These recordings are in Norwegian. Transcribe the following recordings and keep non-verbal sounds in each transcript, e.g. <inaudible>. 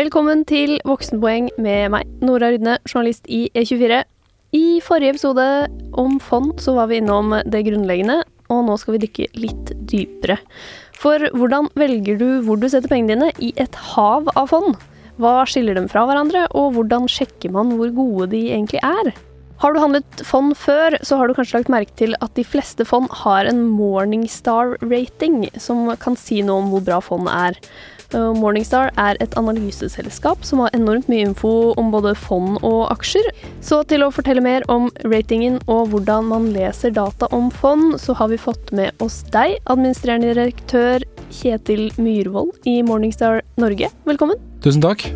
Velkommen til Voksenpoeng med meg, Nora Rydne, journalist i E24. I forrige episode om fond så var vi innom det grunnleggende, og nå skal vi dykke litt dypere. For hvordan velger du hvor du setter pengene dine i et hav av fond? Hva skiller dem fra hverandre, og hvordan sjekker man hvor gode de egentlig er? Har du handlet fond før, så har du kanskje lagt merke til at de fleste fond har en Morningstar-rating, som kan si noe om hvor bra fondet er. Morningstar er et analyseselskap som har enormt mye info om både fond og aksjer. Så til å fortelle mer om ratingen og hvordan man leser data om fond, så har vi fått med oss deg, administrerende direktør Kjetil Myhrvold i Morningstar Norge. Velkommen. Tusen takk.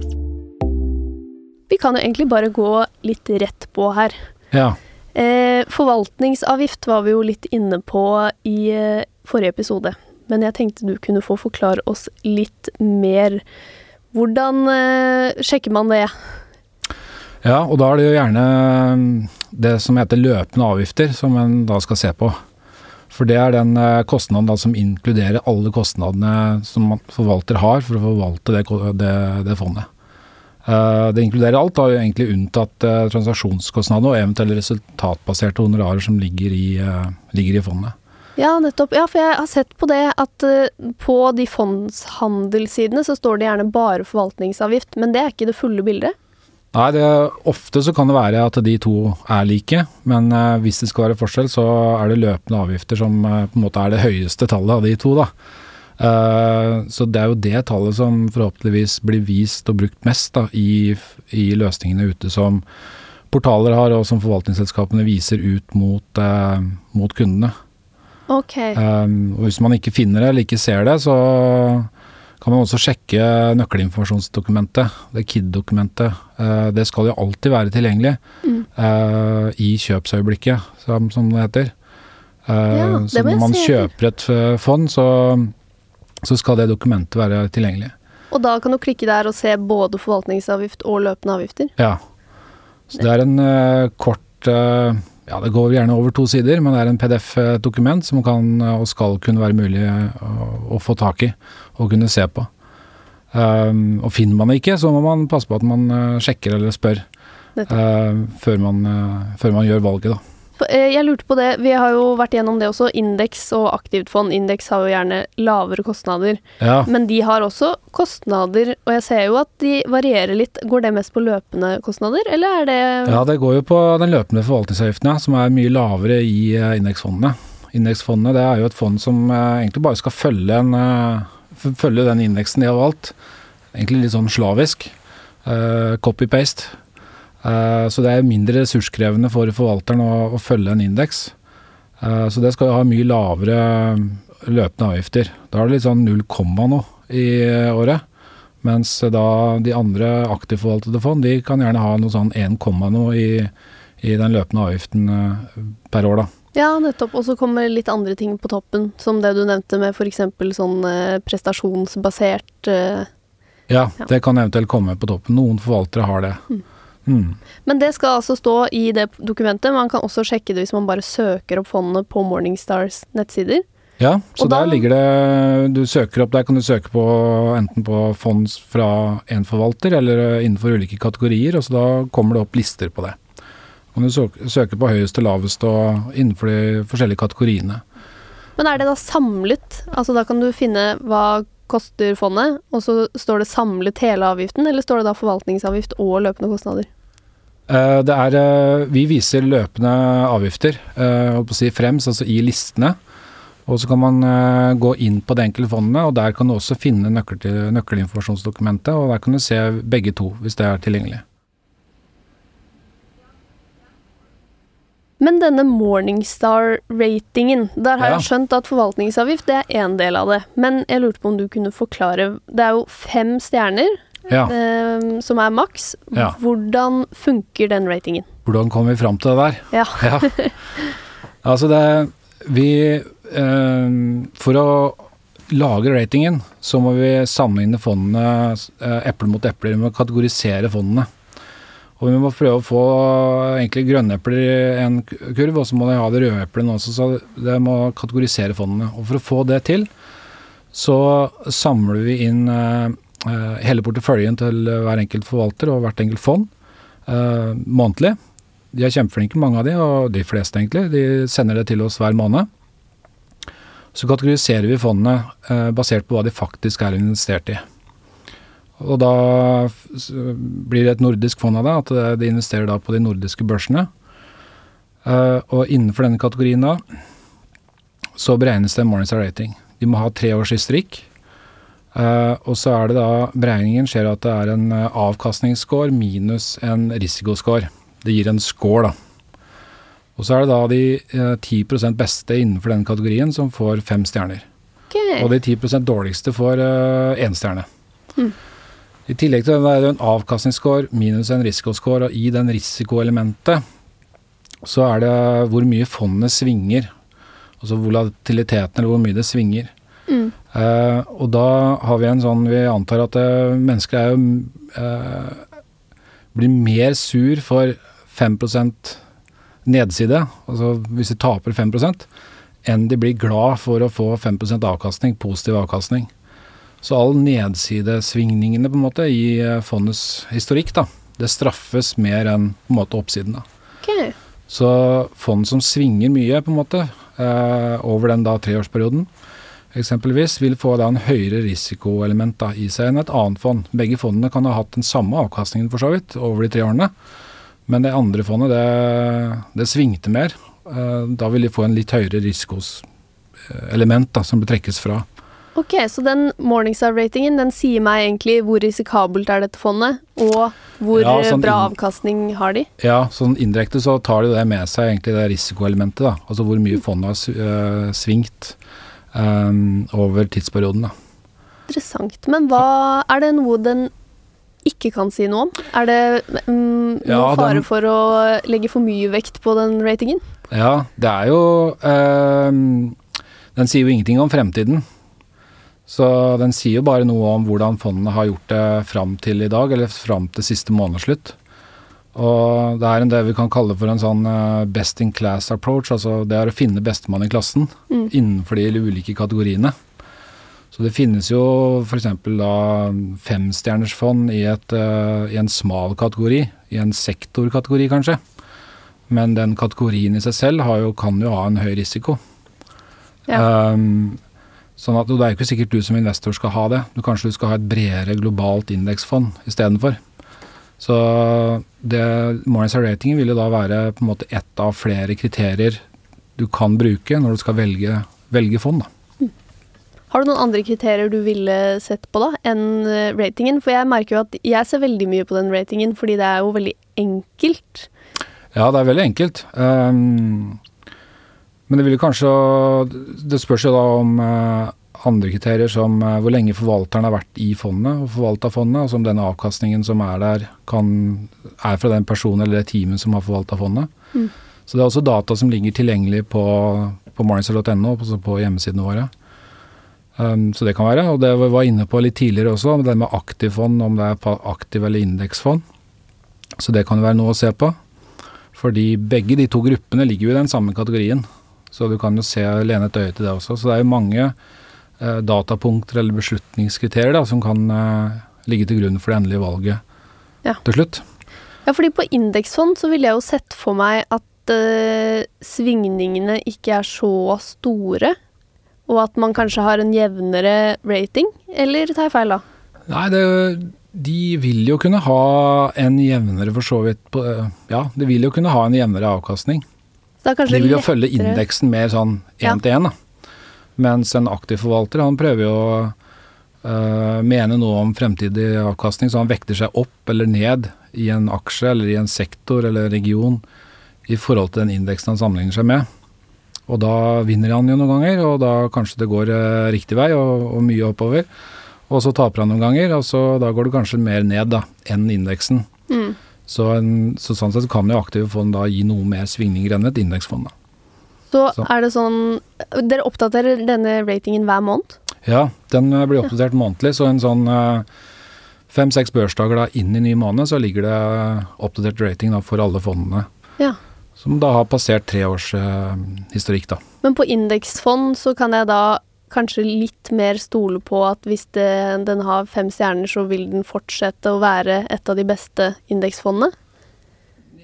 Vi kan jo egentlig bare gå litt rett på her. Ja. Eh, forvaltningsavgift var vi jo litt inne på i eh, forrige episode men jeg tenkte du kunne få forklare oss litt mer. Hvordan eh, sjekker man det? Ja, og da er det jo gjerne mm, det som heter løpende avgifter, som en da skal se på. For det er den eh, kostnaden da som inkluderer alle kostnadene som man forvalter har for å forvalte det, det, det fondet. Det inkluderer alt, da, egentlig unntatt transaksjonskostnadene og eventuelle resultatbaserte honorarer som ligger i, ligger i fondet. Ja, nettopp. Ja, for jeg har sett på det at uh, på de fondshandelssidene så står det gjerne bare forvaltningsavgift, men det er ikke det fulle bildet? Nei, det, ofte så kan det være at de to er like, men uh, hvis det skal være forskjell, så er det løpende avgifter som uh, på en måte er det høyeste tallet av de to, da. så det er jo det tallet som forhåpentligvis blir vist og brukt mest da, i, i løsningene ute som portaler har, og som forvaltningsselskapene viser ut mot, mot kundene. Okay. Um, og hvis man ikke finner det eller ikke ser det, så kan man også sjekke nøkkelinformasjonsdokumentet, det KID-dokumentet. Uh, det skal jo alltid være tilgjengelig mm. uh, i kjøpsøyeblikket, som, som det heter. Uh, ja, det så når man kjøper et fond, så, så skal det dokumentet være tilgjengelig. Og da kan du klikke der og se både forvaltningsavgift og løpende avgifter? Ja. Så det er en kort ja, det går gjerne over to sider, men det er en PDF-dokument som kan og skal kunne være mulig å, å få tak i og kunne se på. Um, og finner man det ikke, så må man passe på at man uh, sjekker eller spør uh, før, man, uh, før man gjør valget, da. Eh, jeg lurte på det, vi har jo vært gjennom det også, indeks og aktivt fond. Indeks har jo gjerne lavere kostnader, ja. men de har også kostnader, og jeg ser jo at de varierer litt. Går det mest på løpende kostnader, eller er det Ja, det går jo på den løpende forvaltningsavgiften, ja, som er mye lavere i eh, indeksfondene. Indeksfondene det er jo et fond som eh, egentlig bare skal følge, en, følge den indeksen de har valgt. Egentlig litt sånn slavisk. Copy-paste. Eh, så det er mindre ressurskrevende for forvalteren å, å følge en indeks. Eh, så det skal ha mye lavere løpende avgifter. Da er det litt sånn null komma nå i året. Mens da de andre aktivforvaltede fond, de kan gjerne ha noe sånn 1, noe i, i den løpende avgiften eh, per år, da. Ja, nettopp. Og så kommer litt andre ting på toppen, som det du nevnte med f.eks. sånn prestasjonsbasert ja, ja, det kan eventuelt komme på toppen. Noen forvaltere har det. Mm. Mm. Men det skal altså stå i det dokumentet. Man kan også sjekke det hvis man bare søker opp fondet på Morningstars nettsider. Ja, så der ligger det Du søker opp Der kan du søke på enten på fond fra en forvalter eller innenfor ulike kategorier, og så da kommer det opp lister på det. Kan du søke på høyest og lavest og innenfor de forskjellige kategoriene. Men er det da samlet? Altså da kan du finne hva koster fondet, og så står det samlet hele avgiften, eller står det da forvaltningsavgift og løpende kostnader? Eh, det er, eh, vi viser løpende avgifter eh, si fremst, altså i listene. Og så kan man gå inn på det enkelte fondet, og der kan du også finne nøkkel nøkkelinformasjonsdokumentet. Og der kan du se begge to, hvis det er tilgjengelig. Men denne Morningstar-ratingen, der har ja. jeg skjønt at forvaltningsavgift det er én del av det. Men jeg lurte på om du kunne forklare Det er jo fem stjerner ja. eh, som er maks. Ja. Hvordan funker den ratingen? Hvordan kom vi fram til det der? Ja. <laughs> altså det Vi eh, For å lage ratingen, så må vi sammenligne fondene eh, eple mot epler. Vi må kategorisere fondene. Og vi må prøve å få egentlig grønne i en kurv, og så må de ha det røde eplene også. Så det må kategorisere fondene. Og for å få det til, så samler vi inn eh, eh, hele porteføljen til hver enkelt forvalter og hvert enkelt fond eh, månedlig. De er kjempeflinke, mange av de, og de fleste egentlig. De sender det til oss hver måned. Så kategoriserer vi fondene eh, basert på hva de faktisk er investert i. Og da blir det et nordisk fond av det, at det- de investerer da på de nordiske børsene. Eh, og innenfor denne kategorien da, så beregnes det en Morningstar rating. De må ha tre års historikk. Eh, og så er det da Beregningen skjer at det er en eh, avkastningsscore minus en risikoscore. Det gir en score, da. Og så er det da de eh, 10 beste innenfor den kategorien som får fem stjerner. Okay. Og de 10% dårligste får én stjerne. Mm. I tillegg til det er det en avkastningsscore minus en risikoscore, og i den risikoelementet så er det hvor mye fondet svinger. Altså volatiliteten, eller hvor mye det svinger. Mm. Eh, og da har vi en sånn Vi antar at eh, mennesker er jo eh, blir mer sur for 5% nedside, altså hvis de taper 5% enn de blir glad for å få 5% avkastning, positiv avkastning. Så all nedsidesvingningene på en måte i eh, fondets historikk, da, det straffes mer enn på en måte oppsiden. da. Okay. Så fond som svinger mye på en måte eh, over den da treårsperioden, eksempelvis, vil få da en høyere risikoelement da i seg enn et annet fond. Begge fondene kan ha hatt den samme avkastningen for så vidt over de tre årene, men det andre fondet det, det svingte mer. Eh, da vil de få en litt høyere risikoelement da, som bør trekkes fra. Ok, så den Morningstar-ratingen den sier meg egentlig hvor risikabelt er dette fondet, og hvor Ja, eh, sånn bra avkastning har de. Ja, sånn indirekte så tar de det med seg, egentlig det risikoelementet. da, Altså hvor mye fondet har øh, svingt um, over tidsperioden. da. Interessant. Men hva Er det noe den ikke kan si noe om? Er det mm, Ja, noe fare den- for å legge for mye vekt på den ratingen? Ja, det er jo um, Den sier jo ingenting om fremtiden. Så den sier jo bare noe om hvordan fondene har gjort det fram til i dag, eller fram til siste månedsslutt. Og det er en det vi kan kalle for en sånn øh, best in class approach, altså det er å finne bestemann i klassen Mm. innenfor de ulike kategoriene. Så det finnes jo f.eks. da femstjernersfond i, et, øh, i en smal kategori, i en sektorkategori kanskje. Men den kategorien i seg selv har jo, kan jo ha en høy risiko. Um, sånn at Det er jo ikke sikkert du som investor skal ha det. Du Kanskje du skal ha et bredere globalt indeksfond istedenfor. Så det Morningstar ratingen vil jo da være på en måte ett av flere kriterier du kan bruke når du skal velge, velge fond. da. Har du noen andre kriterier du ville sett på da, enn eh, ratingen? For jeg merker jo at jeg ser veldig mye på den ratingen, fordi det er jo veldig enkelt. Ja, det er veldig enkelt. Um, men det vil kanskje Det spørs jo da om eh, andre kriterier som eh, hvor lenge forvalteren har vært i fondet og forvalta fondet, altså om den avkastningen som er der, kan, er fra den personen eller det teamet som har forvalta fondet. Mm. Så det er også data som ligger tilgjengelig på, på morningstar.no, altså på hjemmesidene våre. Um, så det kan være. Og det vi var inne på litt tidligere også, det med aktivfond, om det er aktiv- eller indeksfond. Så det kan jo være noe å se på. Fordi begge de to gruppene ligger jo i den samme kategorien. Så du kan jo se, lene et øye til det også. Så det er jo mange eh, datapunkter eller beslutningskriterier da, som kan eh, ligge til grunn for det endelige valget Ja. til slutt. Ja, fordi på indeksfond så ville jeg jo sett for meg at eh, svingningene ikke er så store, og at man kanskje har en jevnere rating, eller tar jeg feil da? Nei, det, de vil jo kunne ha en jevnere for så vidt på, eh, Ja, de vil jo kunne ha en jevnere avkastning. De vil jo følge indeksen mer sånn én til én. Mens en aktiv forvalter, han prøver jo å øh, mene noe om fremtidig avkastning, så han vekter seg opp eller ned i en aksje eller i en sektor eller region i forhold til den indeksen han sammenligner seg med. Og da vinner han jo noen ganger, og da kanskje det går øh, riktig vei og, og mye oppover. Og så taper han noen ganger, og så da går det kanskje mer ned da, enn indeksen. Mm. Så, en, så sånn sett kan jo aktive fond da gi noe mer svingninger enn et indeksfond. da. Så, Så. er det sånn Dere oppdaterer denne ratingen hver måned? Ja, den eh, blir oppdatert månedlig, så en sånn fem-seks børsdager da inn i ny måned, så ligger det oppdatert rating da for alle fondene. Ja. Som da har passert tre års eh, historikk, da. Men på indeksfond så kan jeg da kanskje litt mer stole på at hvis det, den har fem stjerner, så vil den fortsette å være et av de beste indeksfondene?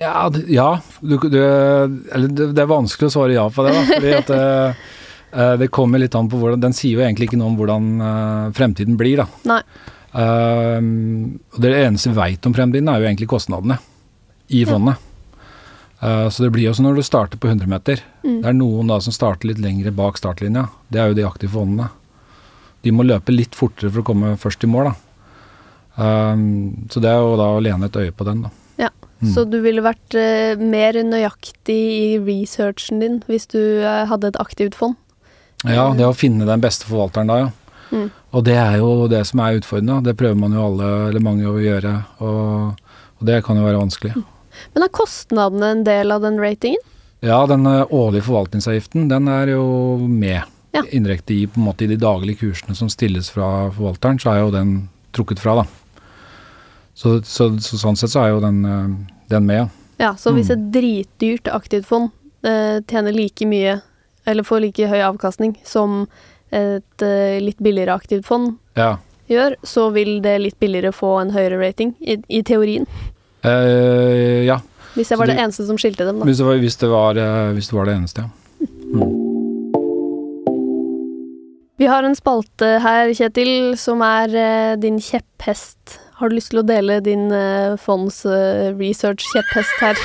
Ja, ja du, du, eller det, er vanskelig å svare ja på det, da. Fordi at det, eh, det kommer litt an på hvordan Den sier jo egentlig ikke noe om hvordan eh, fremtiden blir, da. Nei. Uh, det eneste vi veit om fremtiden, er jo egentlig kostnadene i fondet. Uh, så det blir jo sånn når du starter på 100 meter. Mm. Det er noen da som starter litt lengre bak startlinja. Det er jo de aktive fondene. De må løpe litt fortere for å komme først i mål, da. Um, så det er jo da å lene et øye på den, da. Ja. Mm. Så du ville vært uh, mer nøyaktig i researchen din hvis du uh, hadde et aktivt fond? Ja, det å finne den beste forvalteren da, ja. Mm. Og det er jo det som er utfordrende. Det prøver man jo alle, eller mange, å gjøre. Og, og det kan jo være vanskelig. Men er kostnadene en del av den ratingen? Ja, den eh, årlige forvaltningsavgiften, den er jo med. Ja. Indirekte i, måte, i de daglige kursene som stilles fra forvalteren, så er jo den trukket fra, da. Så, så, så sånn sett så er jo den, eh, den med, ja. Ja, så hvis Mm. et dritdyrt aktivt fond eh, tjener like mye, eller får like høy avkastning, som et eh, litt billigere aktivt fond ja. gjør, så vil det litt billigere få en høyere rating, i, i teorien. Eh, ja. Hvis jeg var det det- eneste som skilte dem, da. Hvis det var, hvis det var, eh, hvis det, var det eneste, ja. Vi har en spalte her, Kjetil, som er eh, din kjepphest. Har du lyst til å dele din eh, fonds eh, research-kjepphest her?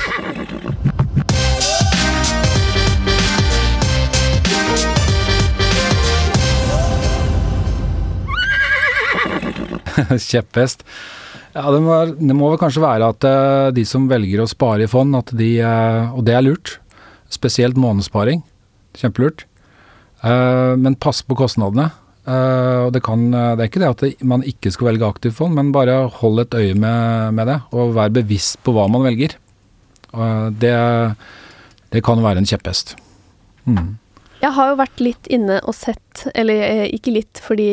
<laughs> Kjepphest. Ja, det må, det må vel kanskje være at eh, de som velger å spare i fond, at de eh, Og det er lurt. Spesielt månedssparing. Kjempelurt. Eh, men pass på kostnadene. Og det, kan, det er ikke det at man ikke skal velge aktivt fond, men bare hold et øye med, med det. Og vær bevisst på hva man velger. Det, det kan være en kjepphest. Mm. Jeg har jo vært litt inne og sett, eller eh, ikke litt, fordi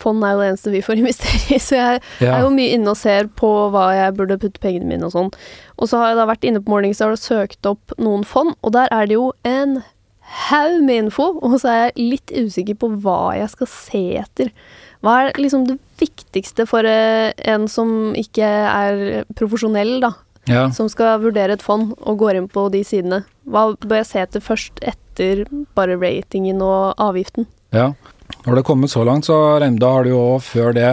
fond er jo det eneste vi får <laughs> investere i, så jeg Ja. er jo mye inne og ser på hva jeg burde putte pengene mine og sånn. Og så har jeg da vært inne på Morningstar og søkt opp noen fond, og der er det jo en haug med info, og så er jeg litt usikker på hva jeg skal se etter. Hva er liksom det viktigste for eh, en som ikke er profesjonell, da, ja. som skal vurdere et fond og går inn på de sidene? Hva bør jeg se etter først etter bare ratingen og avgiften? Ja. Når det er kommet så langt, så da har du jo før det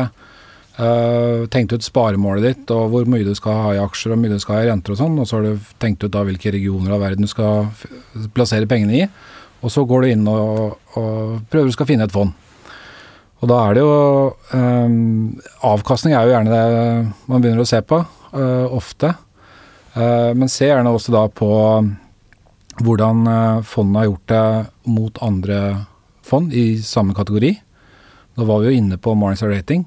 Uh, tenkt ut sparemålet ditt, og hvor mye du skal ha i aksjer og hvor mye du skal ha i renter og sånn, og så har du tenkt ut da hvilke regioner av verden du skal plassere pengene i, og så går du inn og, og prøver du skal finne et fond. Og da er det jo um, Avkastning er jo gjerne det man begynner å se på, uh, ofte. Eh, men se gjerne også da på hvordan eh, fondet har gjort det mot andre fond i samme kategori. Da var vi jo inne på Morningstar Rating.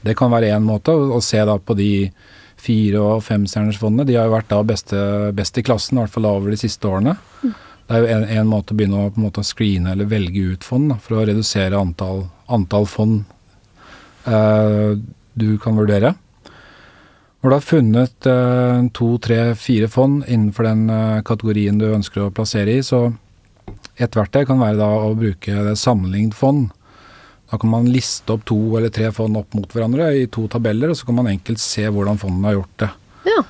Det kan være én måte å, se da på de fire- og femstjernersfondene. De har jo vært da beste, best i klassen, i hvert fall over de siste årene. Det er jo en, en måte å begynne å på en måte screene eller velge ut fond, da, for å redusere antall, antall fond eh, du kan vurdere. Når du har funnet eh, to, tre, fire fond innenfor den eh, kategorien du ønsker å plassere i, så et verktøy kan være da å bruke det sammenlignet fond. Da kan man liste opp to eller tre fond opp mot hverandre i to tabeller, og så kan man enkelt se hvordan fondene har gjort det. Ja.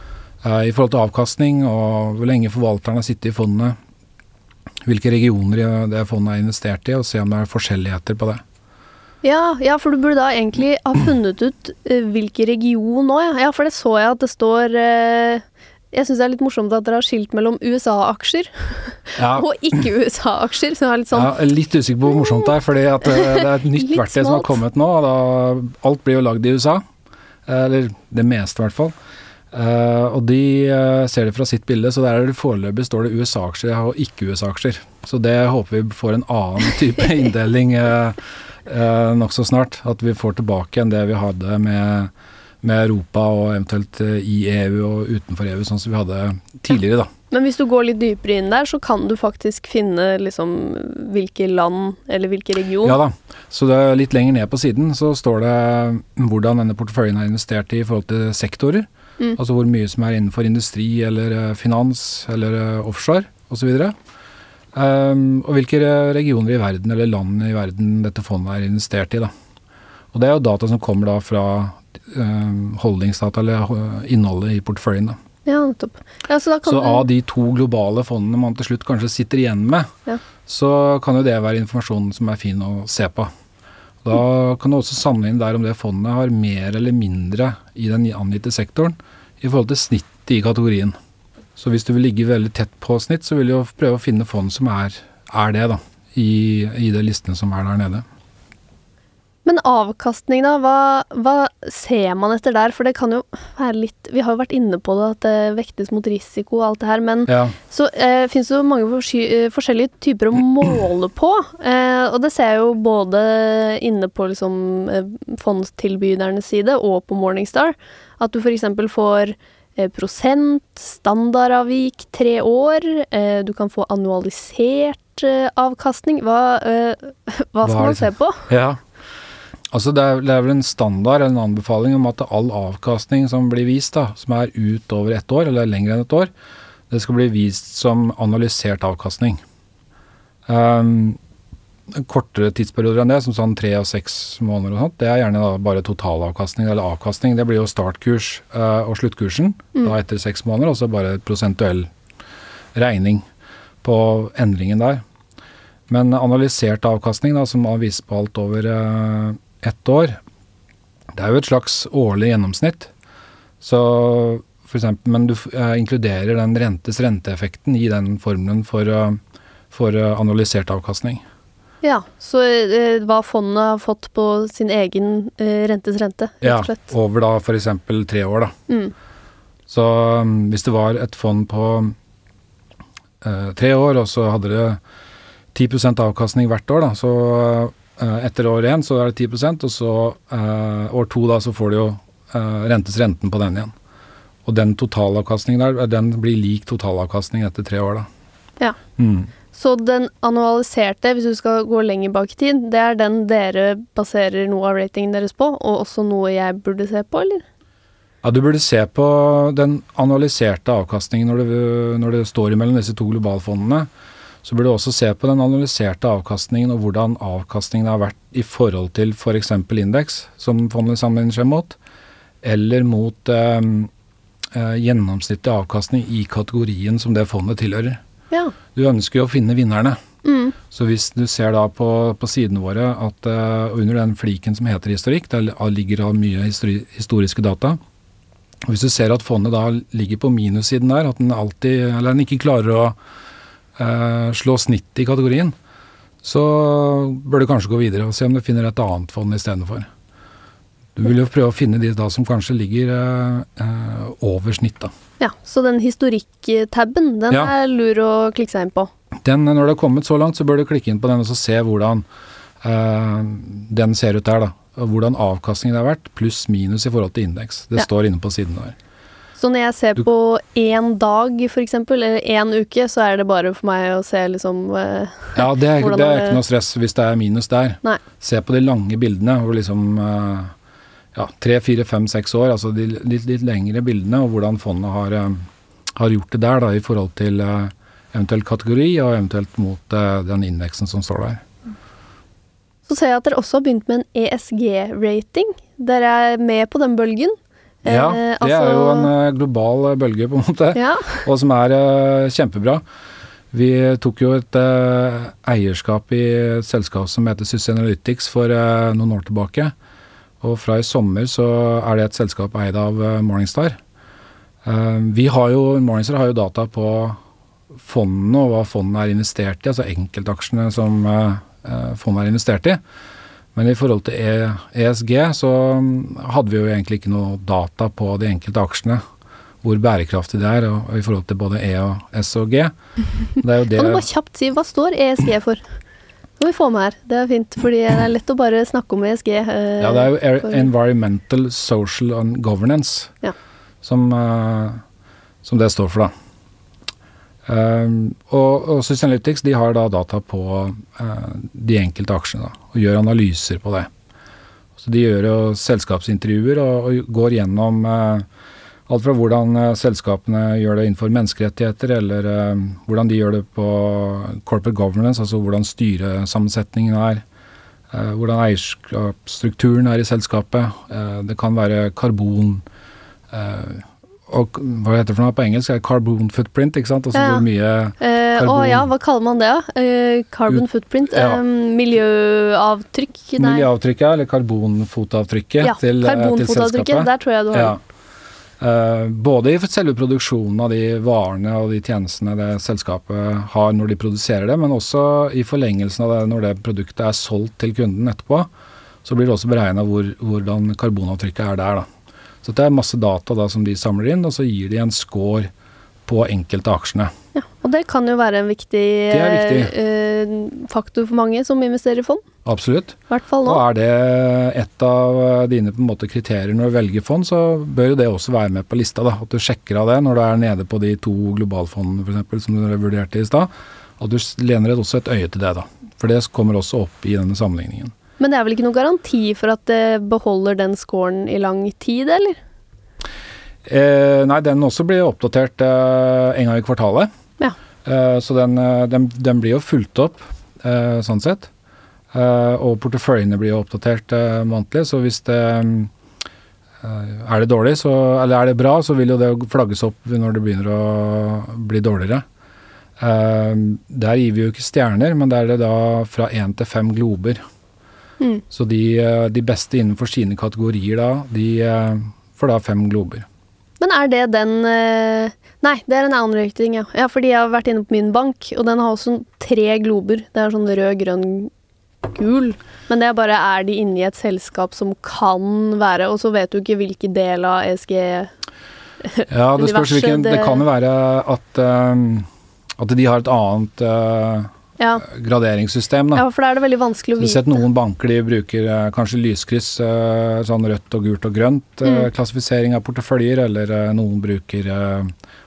Eh, I forhold til avkastning og hvor lenge forvalteren har sittet i fondene, hvilke regioner det fondet er investert i, og se om det er forskjelligheter på det. Ja, ja, for du burde da egentlig ha funnet ut eh, hvilken region nå, ja. ja. For det så jeg at det står eh, Jeg syns det er litt morsomt at dere har skilt mellom USA-aksjer Ja, <laughs> og ikke-USA-aksjer. Så jeg er litt sånn Ja, litt usikker på hvor morsomt det er, fordi eh, det er et nytt <laughs> verktøy som har kommet nå. og Da, alt blir jo lagd i USA, eller det meste i hvert fall. Uh, og de uh, ser det fra sitt bilde, så der er det foreløpig står det USA-aksjer og ikke-USA-aksjer. Så det håper vi får en annen type <laughs> inndeling uh, nokså snart. At vi får tilbake igjen det vi hadde med, med Europa og eventuelt eh, i EU og utenfor EU, sånn som vi hadde tidligere, da. Men hvis du går litt dypere inn der, så kan du faktisk finne liksom hvilke land eller hvilke region. Ja da. Så det er litt lenger ned på siden så står det hvordan denne porteføljen er investert i i forhold til sektorer. Mm. Altså hvor mye som er innenfor industri eller eh, finans eller eh, offshore osv. Um, og hvilke regioner i verden eller land i verden dette fondet er investert i. Da. Og det er jo data som kommer da fra um, holdningsdata, eller uh, innholdet i porteføljen. da. Ja, nettopp. Ja, så, så av de to globale fondene man til slutt kanskje sitter igjen med, ja. så kan jo det være informasjon som er fin å se på. Da kan du også sammenligne der om det fondet har mer eller mindre i den angitte sektoren i forhold til snittet i kategorien. Så hvis du vil ligge veldig tett på snitt, så vil du prøve å finne fond som er, er det, da. I, I de listene som er der nede. Men avkastning, da. Hva, hva, ser man etter der? For det kan jo være litt Vi har jo vært inne på det, at det vektes mot risiko og alt det her. Men ja. så eh, finnes det jo mange eh, forskjellige typer å måle på. Eh, og det ser jeg jo både inne på liksom eh, fondstilbydernes side og på Morningstar. At du f.eks. får prosent, standardavvik tre år. Eh, du kan få annualisert eh, avkastning. Hva, <laughs> hva skal man se på? Ja, altså det er, det er, vel en standard eller en anbefaling om at all avkastning som blir vist, da, som er utover ett år eller lenger enn et år, det skal bli vist som analysert avkastning. Um, kortere tidsperioder enn det, som sånn tre og seks måneder og sånt, det er gjerne da bare totalavkastning eller avkastning. Det blir jo startkurs uh, og sluttkursen mm. da etter seks måneder, og så bare prosentuell regning på endringen der. Men analysert avkastning, da, som viser på alt over uh, ett år, det er jo et slags årlig gjennomsnitt. Så for eksempel, men du uh, inkluderer den rentes renteeffekten i den formelen for, for analysert avkastning. Ja, så eh, hva fondet har fått på sin egen eh, rentes rente, rett og slett. Ja, over da f.eks. tre år, da. Mm. Så um, hvis det var et fond på eh, tre år, og så hadde det 10% avkastning hvert år, da, så eh, etter år én så er det 10% og så eh, år to da så får du jo eh, rentes renten på den igjen. Og den totalavkastningen der, den blir lik totalavkastning etter tre år, da. Ja. Mm. Så den annualiserte, hvis du skal gå lenger bak i tid, det er den dere baserer noe av ratingen deres på, og også noe jeg burde se på, eller? Ja, du burde se på den analyserte avkastningen når det, når det står imellom disse to globalfondene. Så burde du også se på den analyserte avkastningen og hvordan avkastningen har vært i forhold til f.eks. For indeks, som fondet sammenligner seg mot, eller mot eh, eh, gjennomsnittlig avkastning i kategorien som det fondet tilhører. Ja. Du ønsker jo å finne vinnerne. Mm. Så hvis du ser da på, på sidene våre at uh, under den fliken som heter historikk, der ligger da mye histori historiske data. Og Hvis du ser at fondet da ligger på minussiden der, at den alltid, eller den ikke klarer å uh, slå snitt i kategorien, så bør du kanskje gå videre og se om du finner et annet fond istedenfor. Du vil jo prøve å finne de da som kanskje ligger eh, over snitt, da. Ja, Så den historikk-tabben, den ja. er lur å klikke seg inn på? Den, når det har kommet så langt, så bør du klikke inn på den og se hvordan eh, den ser ut der. da. Hvordan avkastningen har vært, pluss minus i forhold til indeks. Det ja. står inne på siden der. Så når jeg ser du, på én dag f.eks., eller én uke, så er det bare for meg å se liksom eh, Ja, det er, det er, ikke noe stress hvis det er minus der. Nei. Se på de lange bildene hvor liksom uh, ja, tre, fire, fem, seks år, altså de litt, litt, lengre bildene, og hvordan fondet har, uh, har, gjort det der da, i forhold til uh, eventuelt kategori, og eventuelt mot uh, den indeksen som står der. Så ser jeg at dere også har begynt med en ESG-rating. Dere er med på den bølgen. Ja, det altså, er jo en global bølge, på en måte, ja. <laughs> og som er kjempebra. Vi tok jo et eierskap i et selskap som heter Sustainalytics for noen år tilbake. Og fra i sommer så er det et selskap eid av eh, Morningstar. Eh, vi har jo, Morningstar har jo data på fondene og hva fondene er investert i, altså enkeltaksjene som fondene fondet er investert i. Men i forhold til ESG e så mm, hadde vi jo egentlig ikke noe data på de enkelte aksjene. Hvor bærekraftig det er, og i forhold til både E og S og G. <laughs> Det er jo det Kan du bare kjapt si, hva står ESG for? Må vi få med her. Det er fint, fordi det er lett å bare snakke om ESG. Uh, ja, det er jo Environmental, Social and Governance ja. som, uh, som, det står for, da. Um, og, og Sustainalytics de har da data på uh, de enkelte aksjene da, og gjør analyser på det. Så De gjør jo selskapsintervjuer og, og går gjennom Alt fra hvordan eh, selskapene gjør det innenfor menneskerettigheter, eller eh, hvordan de gjør det på corporate governance, altså hvordan styresammensetningen er. Eh, hvordan eierskapsstrukturen er i selskapet. Det kan være karbon og hva heter det for noe på engelsk? Carbon footprint, ikke sant? Altså Ja, ja. hvor mye karbon å ja, hva kaller man det? Eh, carbon footprint? Ja. Miljøavtrykk? Nei. miljøavtrykket er, eller karbonfotavtrykket Ja, til, selskapet. til karbonfotavtrykket. Der tror jeg du har Ja. Eh, både i selve produksjonen av de varene og de tjenestene det selskapet har når de produserer det, men også i forlengelsen av det når det produktet er solgt til kunden etterpå, så blir det også beregna hvor, hvordan karbonavtrykket er der. Da. Så det er masse data da som de samler inn, og så gir de en score på enkelte aksjene. Ja, og det kan jo være en viktig, viktig. eh, faktor for mange som investerer i fond. Absolutt. Hvert fall nå. Og er det et av dine på en måte, kriterier når du velger fond, så bør jo det også være med på lista. Da. At du sjekker av det når du er nede på de to globalfondene eksempel, som du vurderte i stad. At du lener også et øye til det, da. For det kommer også opp i denne sammenligningen. Men det er vel ikke noen garanti for at det beholder den scoren i lang tid, eller? Eh, nei, den også blir oppdatert eh, en gang i kvartalet. Ja. Eh, så den, eh, den, den blir jo fulgt opp, eh, sånn sett. Eh, og porteføljene blir jo oppdatert månedlig, så hvis det eh, Er det dårlig, så, eller er det bra, så vil jo det flagges opp når det begynner å bli dårligere. Der gir vi jo ikke stjerner, men der er det da fra én til fem glober. Mm. Så de, de beste innenfor sine kategorier da, de får da fem glober. Men er det den eh, Nei, det er en annen ja. ja. Fordi jeg har vært inne på min bank, og den har også tre glober. Det er sånn rød, grønn, gul. Men det er bare er de inne i et selskap som kan være Og så vet du ikke hvilken del av ESG <laughs> Ja, det spørs hvilken Det kan jo være at, um, at de har et annet uh, Ja, graderingssystem. Da. ja for da er det veldig vanskelig å vite. Du har sett noen banker de bruker uh, kanskje lyskryss, uh, sånn rødt og gult og grønt, uh, Mm. klassifisering av porteføljer, eller noen bruker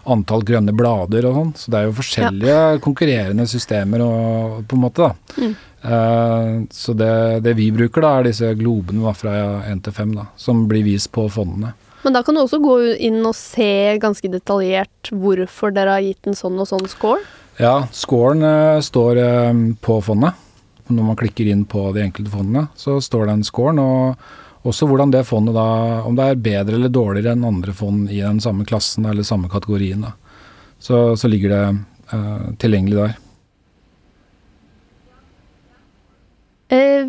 antall grønne blader og sånn. Så det er jo forskjellige konkurrerende systemer og, på en måte, da. Mm. Uh, så det, det vi bruker, da, er disse globene da, fra 1 til 5, da, som blir vist på fondene. Men da kan du også gå inn og se ganske detaljert hvorfor dere har gitt en sånn og sånn score. Ja, scoren eh, står eh, på fondet. Når man klikker inn på de enkelte fondene, så står den scoren. Og også hvordan det fondet da Om det er bedre eller dårligere enn andre fond i den samme klassen eller samme kategorien. da. Så, så ligger det eh, tilgjengelig der. Eh,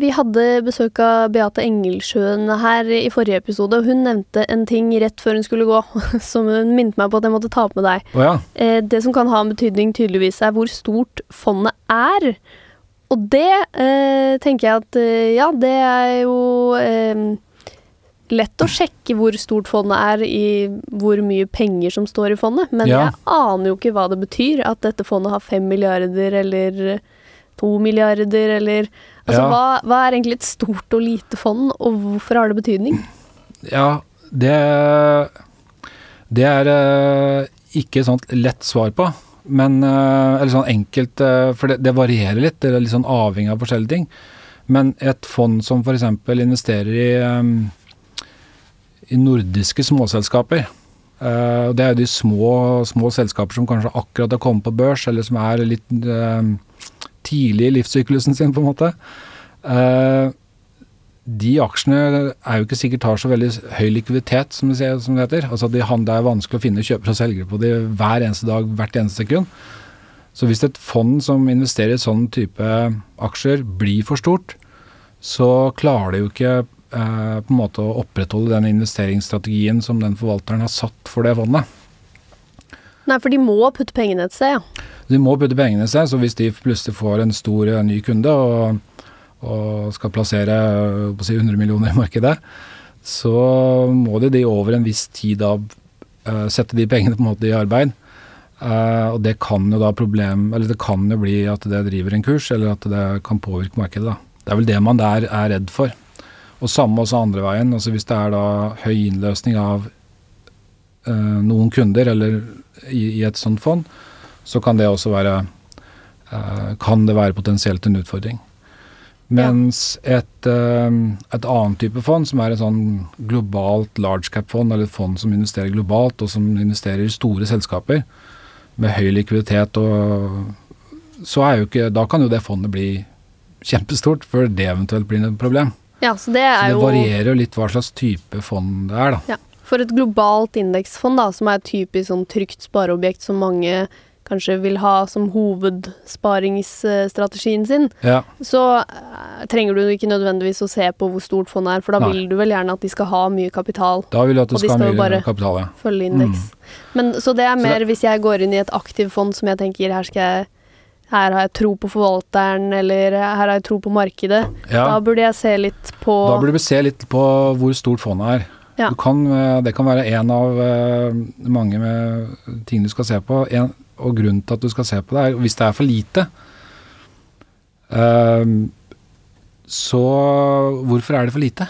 vi hadde besøk av Beate Engelsjøen her i forrige episode, og hun nevnte en ting rett før hun skulle gå, <laughs> som hun minte meg på at jeg måtte ta opp med deg. Oh ja. Eh, det som kan ha en betydning tydeligvis, er hvor stort fondet er. Og det eh, tenker jeg at eh, ja, det er jo eh, lett å sjekke hvor stort fondet er i hvor mye penger som står i fondet, men Ja. jeg aner jo ikke hva det betyr at dette fondet har fem milliarder eller to milliarder eller Altså Ja. hva, hva er egentlig et stort og lite fond, og hvorfor har det betydning? Ja, det Det er eh, ikke et sånt lett svar på. Men eh, Eller sånn enkelt, eh, for det, det varierer litt. Det er litt sånn avhengig av forskjellige ting. Men et fond som f.eks. investerer i, i nordiske småselskaper Det er jo de små, små selskaper som kanskje akkurat har kommet på børs, eller som er litt tidlig i livssyklusen sin, på en måte. Eh, de aksjene er jo ikke sikkert har så veldig høy likviditet, som det, heter. Altså de, Det er vanskelig å finne kjøpere og selgere på de hver eneste dag, hvert eneste sekund. Så hvis et fond som investerer i sånn type aksjer blir for stort, så klarer det jo ikke eh, på en måte å opprettholde den investeringsstrategien som den forvalteren har satt for det fondet. Nei, for de må putte pengene et sted, ja. De må putte pengene seg, så hvis de plutselig får en stor eh, ny kunde og, og skal plassere eh, si 100 millioner i markedet, så må de, de over en viss tid da eh, sette de pengene på en måte i arbeid. Og det kan jo da problem, eller det kan jo bli at det driver en kurs, eller at det kan påvirke markedet. da. Det er vel det man der er redd for. Og samme også andre veien. altså Hvis det er da høy innløsning av noen kunder, eller i, i et sånt fond, så kan det også være eh, kan det være potensielt en utfordring. Mens et, eh, et annet type fond, som er et sånn globalt large cap-fond, eller et fond som investerer globalt, og som investerer i store selskaper med høy likviditet, og så er jo ikke Da kan jo det fondet bli kjempestort, før det eventuelt blir et problem. Ja, så det Så det varierer jo litt hva slags type fond det er, da. Ja. For et globalt indeksfond, da, som er et typisk sånn trygt spareobjekt som mange kanskje vil ha som hovedsparingsstrategien sin, Ja, så eh, trenger du ikke nødvendigvis å se på hvor stort fondet er, for da Nei. vil du vel gjerne at de skal ha mye kapital, da vil du at du skal ha mye bare- kapital, ja. følge indeks. Men Så det er mer det, hvis jeg går inn i et aktivt fond som jeg tenker her skal jeg her har jeg tro på forvalteren, eller her har jeg tro på markedet. ja. Da burde jeg se litt på Da burde du se litt på hvor stort fondet er. Ja. Du kan, eh, det kan være en av eh, mange med ting du skal se på. En, og grunnen til at du skal se på det, er hvis det er for lite. eh, så hvorfor er det for lite?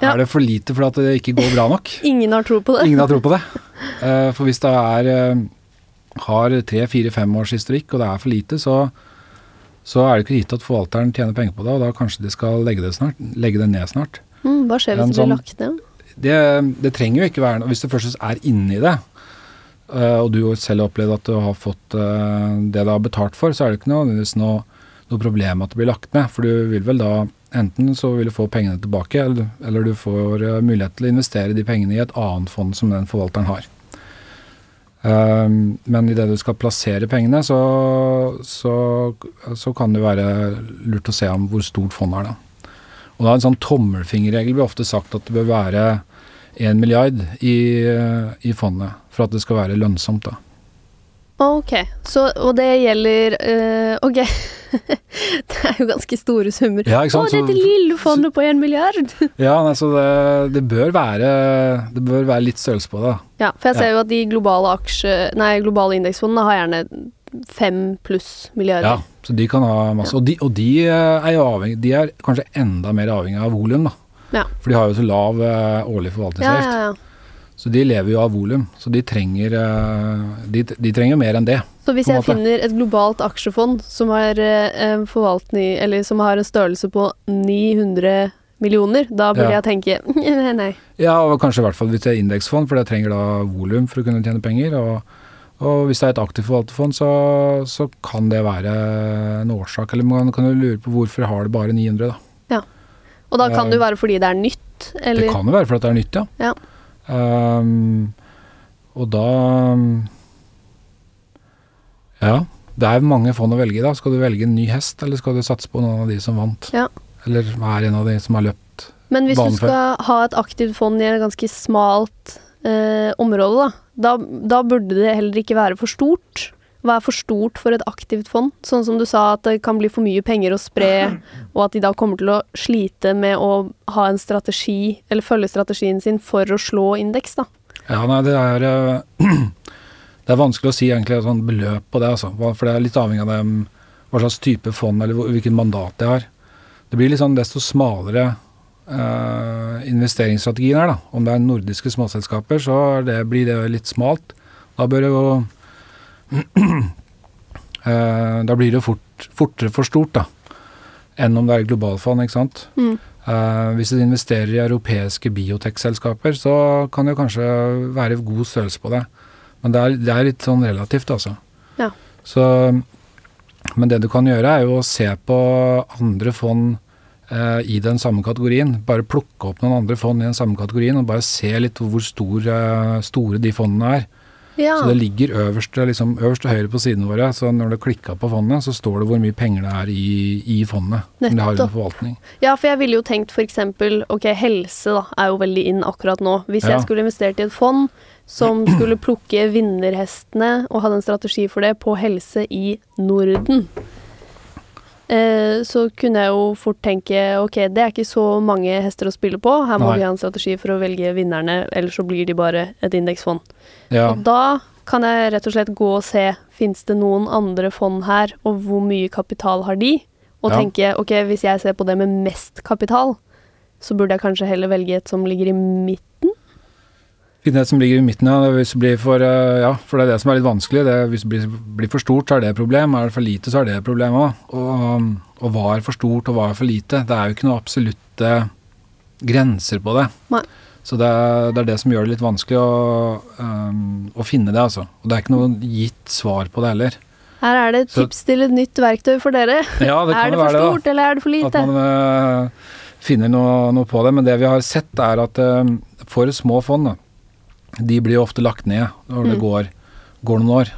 Ja. Er det for lite fordi at det ikke går bra nok? <laughs> Ingen har tro på det. Ingen har tro på det. For hvis det er har tre, fire, fem års historikk, og det er for lite, så, så er det ikke gitt at forvalteren tjener penger på det, og da kanskje de skal legge det, snart, legge det ned snart. Mm, hva skjer hvis det blir sånn- lagt ned? Det, det trenger jo ikke være noe Hvis du først er inni det, eh, og du selv har opplevd at du har fått eh, det du har betalt for, så er det ikke nødvendigvis noe, noe problem at det blir lagt ned. For du vil vel da enten så vil du få pengene tilbake, eller, eller du får eh, mulighet til å investere de pengene i et annet fond som den forvalteren har. Um, men idet du skal plassere pengene, så, så, så kan det være lurt å se om hvor stort fondet er, da. Og da er en sånn tommelfingerregel blir ofte sagt at det bør være 1 milliard i, eh, i fondet for at det skal være lønnsomt. da. Ok, så, og det gjelder øh, Ok, <laughs> det er jo ganske store summer. Ja? Å, dette lille fondet på 1 milliard! <laughs> Ja, nei, så det, det, bør være, det bør være litt størrelse på det. Ja, for jeg ser jo at de globale aksje... Nei, globale indeksfondene har gjerne fem pluss Ja, milliarder. så de kan ha masse. Og de, og de eh, er jo avhengig, de er kanskje enda mer avhengig av volum, da. Ja. For de har jo så lav eh, årlig forvaltningsavgift. ja, ja. Så de lever jo av volum. Så de trenger, eh, de, de trenger mer enn det. Så hvis jeg finner et globalt aksjefond som har eh, forvaltning Eller som har en størrelse på 900 millioner, da burde Ja. jeg tenke <laughs> nei, nei. Ja, og kanskje i hvert fall hvis det er indeksfond, for det trenger da volum for å kunne tjene penger. Og, og hvis det er et aktivt forvalterfond, så, så kan det være en årsak. Eller man kan jo lure på hvorfor har det bare 900, da. Og da kan Eh, det jo være fordi det er nytt, eller Det kan jo være fordi det er nytt, ja. Ja. Um, og da Ja, det er mange fond å velge i da. Skal du velge en ny hest, eller skal du satse på noen av de som vant? Ja. Eller hver en av de som har løpt? Men hvis du skal ha et aktivt fond i et ganske smalt eh, område, da, da, da burde det heller ikke være for stort. Hva er for stort for et aktivt fond? Sånn som du sa, at det kan bli for mye penger å spre, <clears throat> og at de da kommer til å slite med å ha en strategi, eller følge strategien sin for å slå indeks, da. Ja, nei, det er eh, <clears throat> Det er vanskelig å si egentlig et sånt beløp på det, altså. For det er litt avhengig av dem, hva slags type fond eller hvilket mandat det har. Det blir litt sånn desto smalere eh, investeringsstrategien er, da. Om det er nordiske småselskaper, så det, blir det litt smalt. Da bør det jo <clears throat> eh, Da blir det fort, fortere for stort, da. Enn om det er globalfond, ikke sant. Mm. Eh, hvis du investerer i europeiske biotech-selskaper, så kan det kanskje være god størrelse på det. Men det er, det er litt sånn relativt, altså. Ja. Så, men det du kan gjøre, er jo å se på andre fond eh, i den samme kategorien. Bare plukke opp noen andre fond i den samme kategorien, og bare se litt hvor stor, store de fondene er. Ja. Så det ligger øverst, liksom, øverst til høyre på sidene våre. Så når du klikker på fondet, så står det hvor mye penger det er i, i fondet. Som det har under forvaltning. Ja, for jeg ville jo tenkt eksempel, ok, helse da, er jo veldig inn akkurat nå. Hvis Ja. jeg skulle investert i et fond som <clears throat> skulle plukke vinnerhestene og hadde en strategi for det på helse i Norden, så kunne jeg jo fort tenke, ok, det er ikke så mange hester å spille på, her må Nei. vi ha en strategi for å velge vinnerne, ellers så blir de bare et indeksfond. Ja. Og da kan jeg rett og slett gå og se, finnes det noen andre fond her, og hvor mye kapital har de? Og Ja. tenke, ok, hvis jeg ser på det med mest kapital, så burde jeg kanskje heller velge et som ligger i midten? Finne et som ligger i midten, ja. Hvis det blir for, eh, ja, for det er det som er litt vanskelig. Det, hvis det blir, blir for stort, så er det et problem. Er det for lite, så er det et problem òg. Og, og hva er for stort, og hva er for lite? Det er jo ikke noe absolutte grenser på det. Nei. Så det er, det er, det som gjør det litt vanskelig å, um, å finne det, altså. Og det er ikke noe gitt svar på det heller. Her er det et Så- tips til et nytt verktøy for dere. Ja, det kan <laughs> er det for være det, stort, eller er det for lite? At man uh, finner noe, noe på det. Men det vi har sett, er at uh, for små fond, da, de blir jo ofte lagt ned når det Mm. går, går noen år.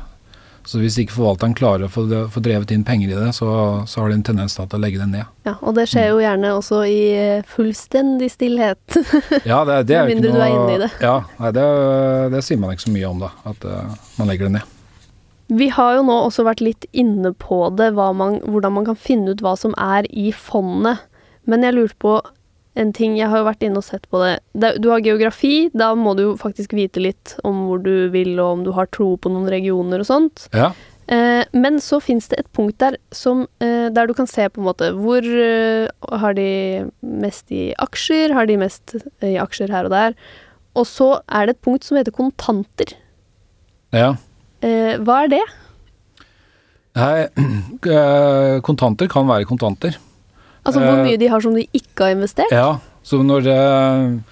Så hvis ikke forvalteren klarer å få, få drevet inn penger i det, så, så har de en tendens til å legge det ned. Ja, og det skjer jo gjerne også i eh, fullstendig stillhet. <laughs> Ja, det, det er jo Med ikke mindre noe du er inne i det. Ja, nei, det, det sier man ikke så mye om, da. At uh, man legger det ned. Vi har jo nå også vært litt inne på det, man, hvordan man kan finne ut hva som er i fondet. Men jeg lurte på en ting, jeg har jo vært inne og sett på det. Du har geografi, da må du jo faktisk vite litt om hvor du vil, og om du har tro på noen regioner og sånt. Ja. Eh, men så fins det et punkt der som, eh, der du kan se på en måte hvor eh, har de mest i aksjer, har de mest i aksjer her og der. Og så er det et punkt som heter kontanter. ja. Hva er det? Nei, <clears throat> kontanter kan være kontanter. Altså hvor Eh, mye de har som de ikke har investert? Ja, så når det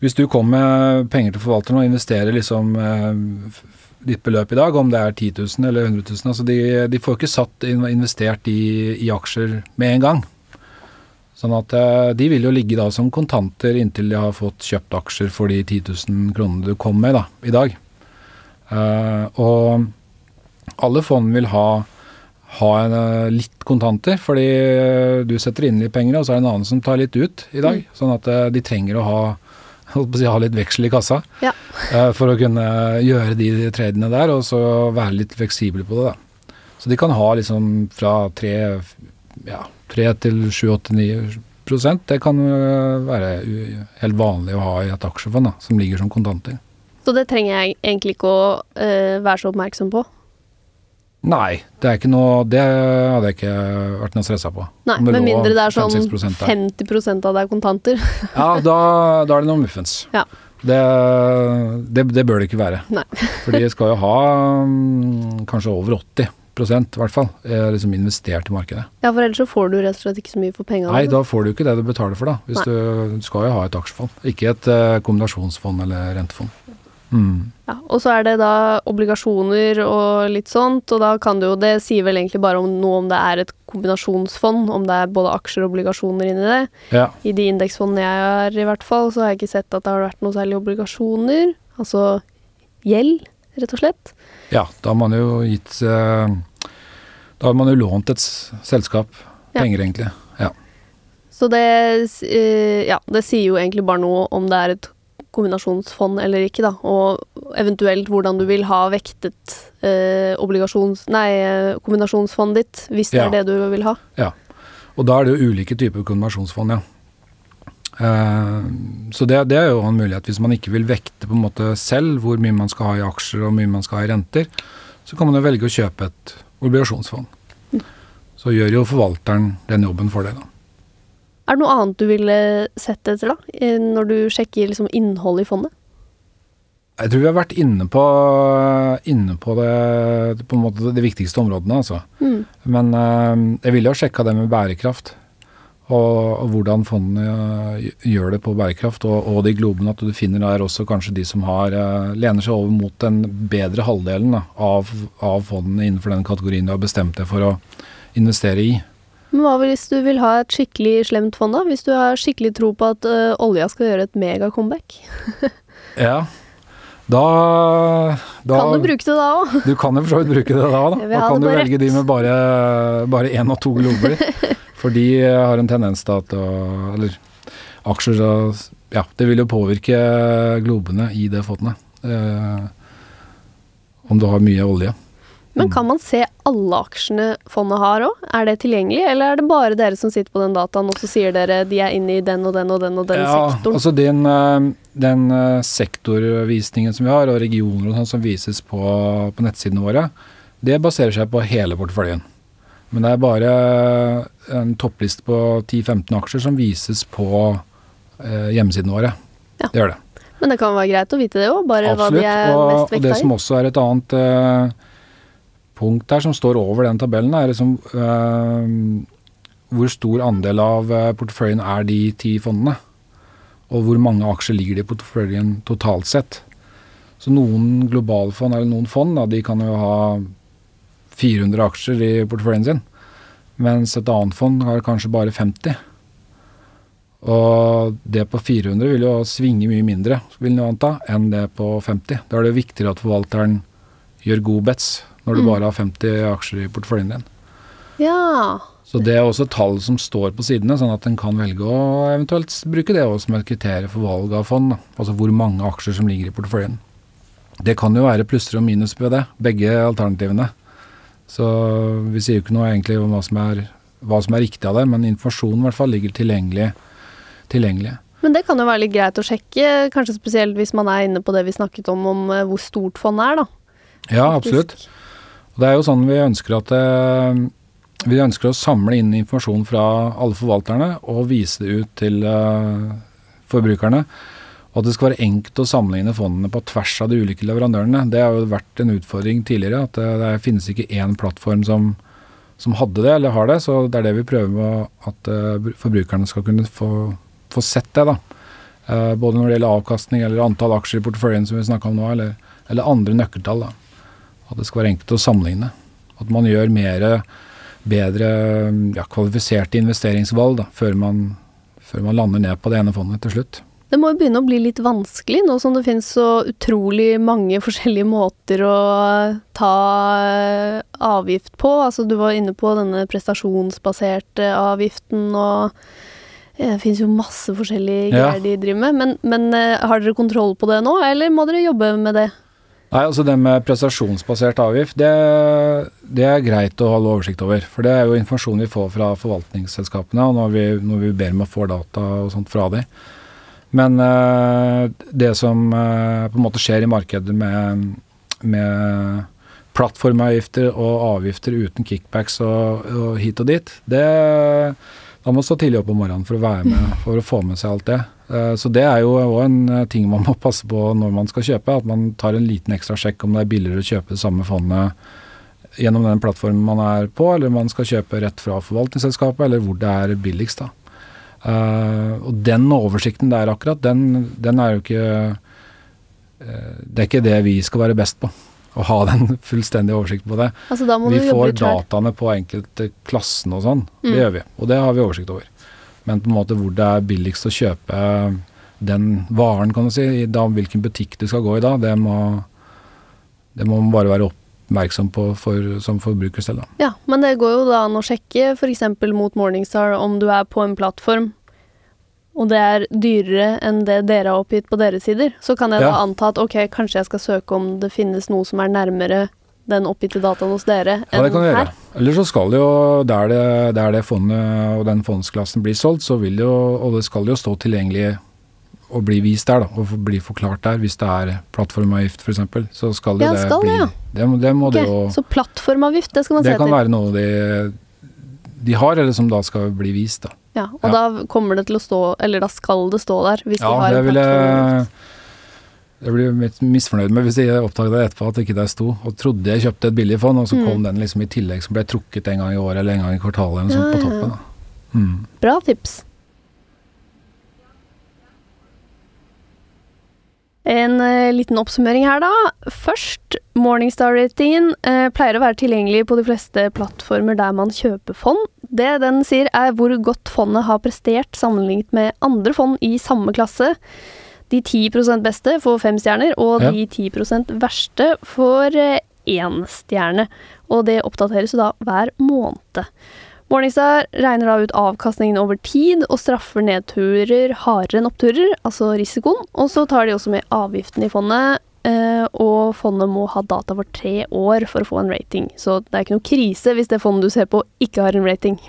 Hvis du kommer med penger til forvalteren og investerer liksom eh, ditt beløp i dag, om det er 10 000 eller 100 000, altså de, de får ikke satt investert i, i aksjer med en gang. Sånn at eh, de vil jo ligge da som kontanter inntil de har fått kjøpt aksjer for de 10 000 kronene du kom med da, i dag. Eh, og alle fond vil ha ha en, eh, litt kontanter, fordi eh, du setter inn litt penger, og så er det en annen som tar litt ut i dag. Sånn at eh, de trenger å ha, <laughs> si, ha litt veksel i kassa Ja. <laughs> for å kunne gjøre de tradene der, og så være litt fleksible på det. da. Så de kan ha liksom fra 3, ja, 3 til 7-8-9 prosent. Det kan være helt vanlig å ha i et aksjefond da, som ligger som kontanter. Så det trenger jeg egentlig ikke å uh, være så oppmerksom på. Nei, det er ikke noe Det hadde jeg ikke vært noe stressa på. Nei, Med mindre det er sånn 5-6% der. 50 av det er kontanter. <laughs> Ja, da, da er det noe muffens. Ja. Det, det, det bør det ikke være. Nei. <laughs> For de skal jo ha mm, kanskje over 80 i hvert fall, er liksom investert i markedet. Ja, for ellers så får du rett og slett ikke så mye for pengene. Nei, da får du ikke det du betaler for, da. Hvis du, du skal jo ha et aksjefond, ikke et eh, kombinasjonsfond eller rentefond. Mm. Ja, og så er det da obligasjoner og litt sånt, og da kan du jo Det sier vel egentlig bare om noe om det er et kombinasjonsfond, om det er både aksjer og obligasjoner inni det. Ja. I de indeksfondene jeg har, i hvert fall, så har jeg ikke sett at det har vært noe særlig obligasjoner. Altså gjeld, rett og slett. ja, da har man jo gitt eh, Da har man jo lånt et selskap selskap Ja. penger, egentlig. Ja. Så det, eh, ja, det sier jo egentlig bare noe om det er et kombinasjonsfond eller ikke, da. Og eventuelt hvordan du vil ha vektet eh, obligasjons... Nei, eh, kombinasjonsfondet ditt, hvis det Ja. er det du vil ha. Ja. Og da er det jo ulike typer kombinasjonsfond, ja. Eh, så det, det er jo en mulighet. Hvis man ikke vil vekte på en måte selv hvor mye man skal ha i aksjer og hvor mye man skal ha i renter, så kan man jo velge å kjøpe et obligasjonsfond. Så gjør jo forvalteren den jobben for det, da. Er det noe annet du ville sett etter, da? Når du sjekker liksom innholdet i fondet? Jeg tror vi har vært inne på, inne på, det, på de viktigste områdene, altså. Mm. Men eh, jeg ville jo sjekka det med bærekraft. Og, og hvordan fondene eh, gjør det på bærekraft, og, og de globene at du finner der også kanskje de som har eh, lener seg over mot den bedre halvdelen da, av, av fondene innenfor den kategorien du har bestemt deg for å investere i. Men hva hvis du vil ha et skikkelig slemt fond, da? Hvis du har skikkelig tro på at uh, olja skal gjøre et mega-comeback? <laughs> Ja, da, da Kan du bruke det da òg? Du kan jo for så vidt bruke det da, da. Da kan du velge rett. de med bare, bare én og to glober. <laughs> For de har en tendens til at å Eller aksjer da, Ja, det vil jo påvirke globene i det fondet. Eh, om du har mye olje. Men Mm. kan man se alle aksjene fondet har òg? Er det tilgjengelig, eller er det bare dere som sitter på den dataen, og så sier dere de er inne i den og den og den og den ja, sektoren? altså den, eh, den eh, sektorvisningen som vi har, og regioner og sånn som vises på, på nettsidene våre, det baserer seg på hele porteføljen. Men det er bare en toppliste på 10-15 aksjer som vises på eh, hjemmesidene våre. Ja. Det gjør det. Men det kan være greit å vite det òg, bare hva de Absolutt. er Og, mest og det som også er et annet eh, punkt der som står over den tabellen, er liksom eh, hvor stor andel av eh, porteføljen er de ti fondene. Og hvor mange aksjer ligger det i porteføljen totalt sett. Så noen globalfond eller noen fond da, de kan jo ha 400 aksjer i porteføljen sin. Mens et annet fond har kanskje bare 50. Og det på 400 vil jo svinge mye mindre, vil du anta, enn det på 50. Da er det viktigere at forvalteren gjør gode bets når du Mm. bare har 50 aksjer i porteføljen din. Ja. Så det er også tall som står på sidene, sånn at en kan velge å eventuelt bruke det også som et kriterium for valg av fond. Altså hvor mange aksjer som ligger i porteføljen. Det kan jo være plusser og minus ved det, begge alternativene. Så vi sier jo ikke noe egentlig om hva som er, hva som er riktig av det, men informasjonen i hvert fall ligger tilgjengelig. tilgjengelig. Men det kan jo være litt greit å sjekke, kanskje spesielt hvis man er inne på det vi snakket om, om eh, hvor stort fondet er, da. Ja, absolutt. Og det er jo sånn vi ønsker at eh, Vi ønsker å samle inn informasjon fra alle forvalterne og vise det ut til eh, forbrukerne. Og at det skal være enkelt å sammenligne fondene på tvers av de ulike leverandørene. Det har jo vært en utfordring tidligere, at det, det finnes ikke én plattform som, som hadde det eller har det. Så det er det vi prøver med at eh, forbrukerne skal kunne få, få sett det. da. Eh, både når det gjelder avkastning eller antall aksjer i porteføljen som vi snakka om nå, eller, eller andre nøkkeltall. da. At det skal være enkelt å sammenligne. At man gjør mer bedre ja, kvalifiserte investeringsvalg da, før man, før man lander ned på det ene fondet til slutt. Det må jo begynne å bli litt vanskelig, nå som det finnes så utrolig mange forskjellige måter å ta eh, avgift på. Altså, du var inne på denne prestasjonsbaserte avgiften, og eh, det finnes jo masse forskjellige Ja. greier de driver med. Men, men eh, har dere kontroll på det nå, eller må dere jobbe med det? Nei, altså Det med prestasjonsbasert avgift, det, det er greit å holde oversikt over. For det er jo informasjon vi får fra forvaltningsselskapene, og når vi, når vi ber om å få data og sånt fra dem. Men eh, det som eh, på en måte skjer i markedet med, med plattformavgifter og avgifter uten kickbacks og, og hit og dit, det da må man stå tidlig opp om morgenen for å være med for å få med seg alt det. Eh, Så det er jo òg en eh, ting man må passe på når man skal kjøpe. At man tar en liten ekstra sjekk om det er billigere å kjøpe det samme fondet gjennom den plattformen man er på, eller om man skal kjøpe rett fra forvaltningsselskapet, eller hvor det er billigst. da. Eh, og den oversikten der akkurat, den, den er jo ikke Det er ikke det vi skal være best på. Å ha den <laughs> fullstendige oversikten på det. Altså, Vi får dataene på enkelte klassene og sånn. Mm. Det gjør vi, og det har vi oversikt over. Men på en måte hvor det er billigst å kjøpe den varen, kan du si, i da, hvilken butikk du skal gå i da, det må, det må man bare være oppmerksom på for, som forbruker selv. Da. Ja, men det går jo da an å sjekke f.eks. mot Morningstar om du er på en plattform, og det er dyrere enn det dere har oppgitt på deres sider. Så kan jeg da anta at ok, kanskje jeg skal søke om det finnes noe som er nærmere den oppgitte dataen hos dere Ja, enn det kan du gjøre. her. Eller så skal jo, der det, der det fondet og den fondsklassen blir solgt, så vil det jo, og det skal jo stå tilgjengelig og bli vist der, da, og bli forklart der, hvis det er plattformavgift f.eks. Så skal det, Ja, det skal det, bli ja. det, det må okay. det jo Så plattformavgift, det skal man se Det kan være noe de, de har, eller som da skal bli vist. Da. Ja, og Ja. da kommer det til å stå, eller da skal det stå der, hvis de Ja, har det vil jeg jeg blir litt misfornøyd med hvis jeg oppdaget det etterpå at ikke det sto, og trodde jeg kjøpte et billig fond, og så Mm. kom den liksom i tillegg som ble trukket en gang i året eller en gang i kvartalet eller noe sånt på toppen. Mm. Bra tips. En eh, liten oppsummering her, da. Først, Morningstar-ratingen eh, pleier å være tilgjengelig på de fleste plattformer der man kjøper fond. Det den sier, er hvor godt fondet har prestert sammenlignet med andre fond i samme klasse. De 10% beste får fem stjerner, og Ja. de 10% verste får eh, én stjerne. Og det oppdateres da hver måned. Morningstar regner da ut avkastningen over tid og straffer nedturer hardere enn oppturer, altså risikoen. Og så tar de også med avgiften i fondet, eh, og fondet må ha data for tre år for å få en rating. Så det er ikke noe krise hvis det fondet du ser på ikke har en rating.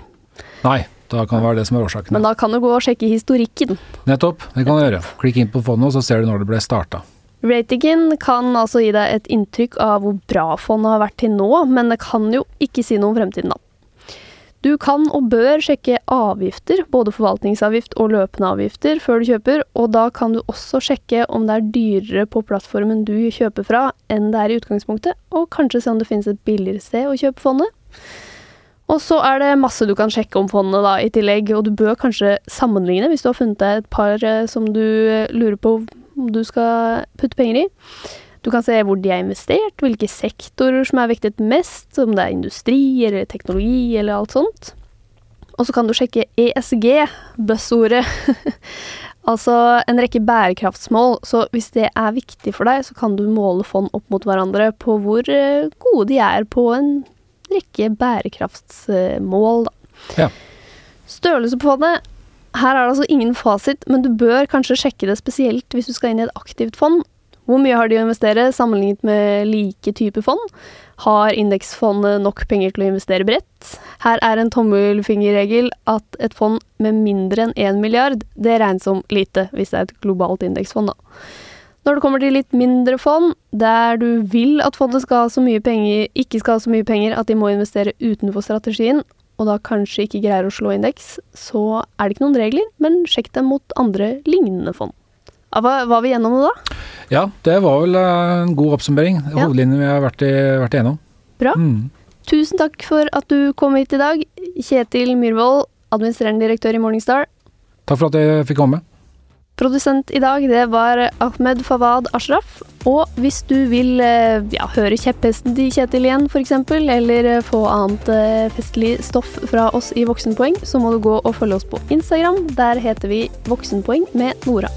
Nei, da kan det være det som er årsaken. Men da kan du gå og sjekke historikken. Nettopp, det kan du gjøre. Klikk inn på fondet, og så ser du når det ble starta. Ratingen kan altså gi deg et inntrykk av hvor bra fondet har vært til nå, men det kan jo ikke si noe om fremtiden, da. Du kan og bør sjekke avgifter, både forvaltningsavgift og løpende avgifter, før du kjøper, og da kan du også sjekke om det er dyrere på plattformen du kjøper fra enn det er i utgangspunktet, og kanskje se om det finnes et billigere sted å kjøpe fondet. Og så er det masse du kan sjekke om fondet da, i tillegg, og du bør kanskje sammenligne hvis du har funnet deg et par eh, som du eh, lurer på om du skal putte penger i. Du kan se hvor de er investert, hvilke sektorer som er vektet mest, om det er industri eller teknologi eller alt sånt. Og så kan du sjekke ESG, buzzordet. <laughs> altså en rekke bærekraftsmål. Så hvis det er viktig for deg, så kan du måle fond opp mot hverandre på hvor eh, gode de er på en rekke bærekraftsmål, da. Ja. Størrelse på fondet. Her er det altså ingen fasit, men du bør kanskje sjekke det spesielt hvis du skal inn i et aktivt fond, hvor mye har de å investere sammenlignet med like type fond? Har indeksfondet nok penger til å investere bredt? Her er en tommelfingerregel at et fond med mindre enn 1 milliard, det regnes som lite hvis det er et globalt indeksfond, da. Når det kommer til litt mindre fond, der du vil at fondet skal penger, ikke skal ha så mye penger at de må investere utenfor strategien, og da kanskje ikke greier å slå indeks, så er det ikke noen regler, men sjekk dem mot andre lignende fond. Hva var vi gjennom det da? Ja, det var vel eh, en god oppsummering. Ja. Hovedlinjen vi har vært, i, vært igjennom. Bra. Mm. Tusen takk for at du kom hit i dag. Kjetil Myhrvold, administrerende direktør i Morningstar. Takk for at jeg fikk komme. Produsent i dag, det var Ahmed Fawad Ashraf. Og hvis du vil eh, ja, høre kjepphesten til Kjetil igjen, f.eks., eller eh, få annet festlig stoff fra oss i Voksenpoeng, så må du gå og følge oss på Instagram. Der heter vi Voksenpoeng med Nora.